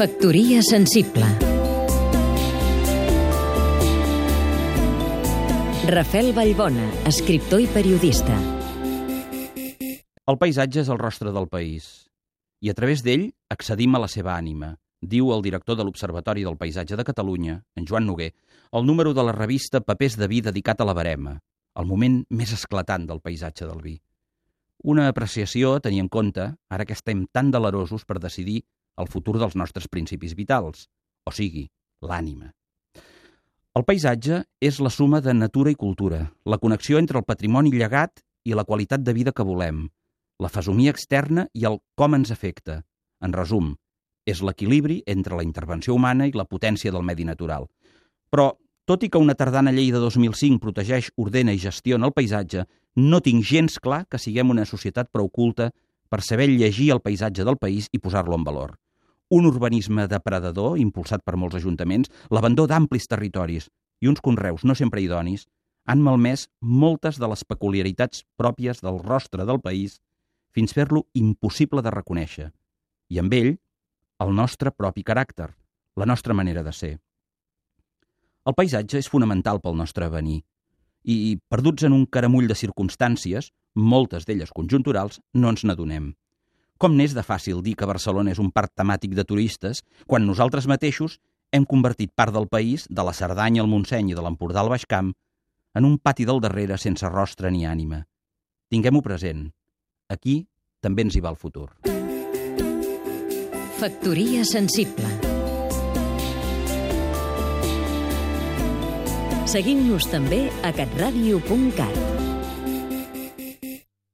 Factoria sensible Rafel Vallbona, escriptor i periodista El paisatge és el rostre del país i a través d'ell accedim a la seva ànima, diu el director de l'Observatori del Paisatge de Catalunya, en Joan Noguer, el número de la revista Papers de vi dedicat a la barema, el moment més esclatant del paisatge del vi. Una apreciació a tenir en compte, ara que estem tan delerosos per decidir el futur dels nostres principis vitals, o sigui, l'ànima. El paisatge és la suma de natura i cultura, la connexió entre el patrimoni llegat i la qualitat de vida que volem, la fesomia externa i el com ens afecta. En resum, és l'equilibri entre la intervenció humana i la potència del medi natural. Però, tot i que una tardana llei de 2005 protegeix, ordena i gestiona el paisatge, no tinc gens clar que siguem una societat prou culta per saber llegir el paisatge del país i posar-lo en valor. Un urbanisme depredador, impulsat per molts ajuntaments, l'abandó d'amplis territoris i uns conreus no sempre idonis, han malmès moltes de les peculiaritats pròpies del rostre del país fins fer-lo impossible de reconèixer. I amb ell, el nostre propi caràcter, la nostra manera de ser. El paisatge és fonamental pel nostre avenir i, perduts en un caramull de circumstàncies, moltes d'elles conjunturals, no ens n'adonem. Com n'és de fàcil dir que Barcelona és un parc temàtic de turistes quan nosaltres mateixos hem convertit part del país, de la Cerdanya al Montseny i de l'Empordà al Baix Camp, en un pati del darrere sense rostre ni ànima. Tinguem-ho present. Aquí també ens hi va el futur. Factoria sensible Seguim-nos també a catradio.cat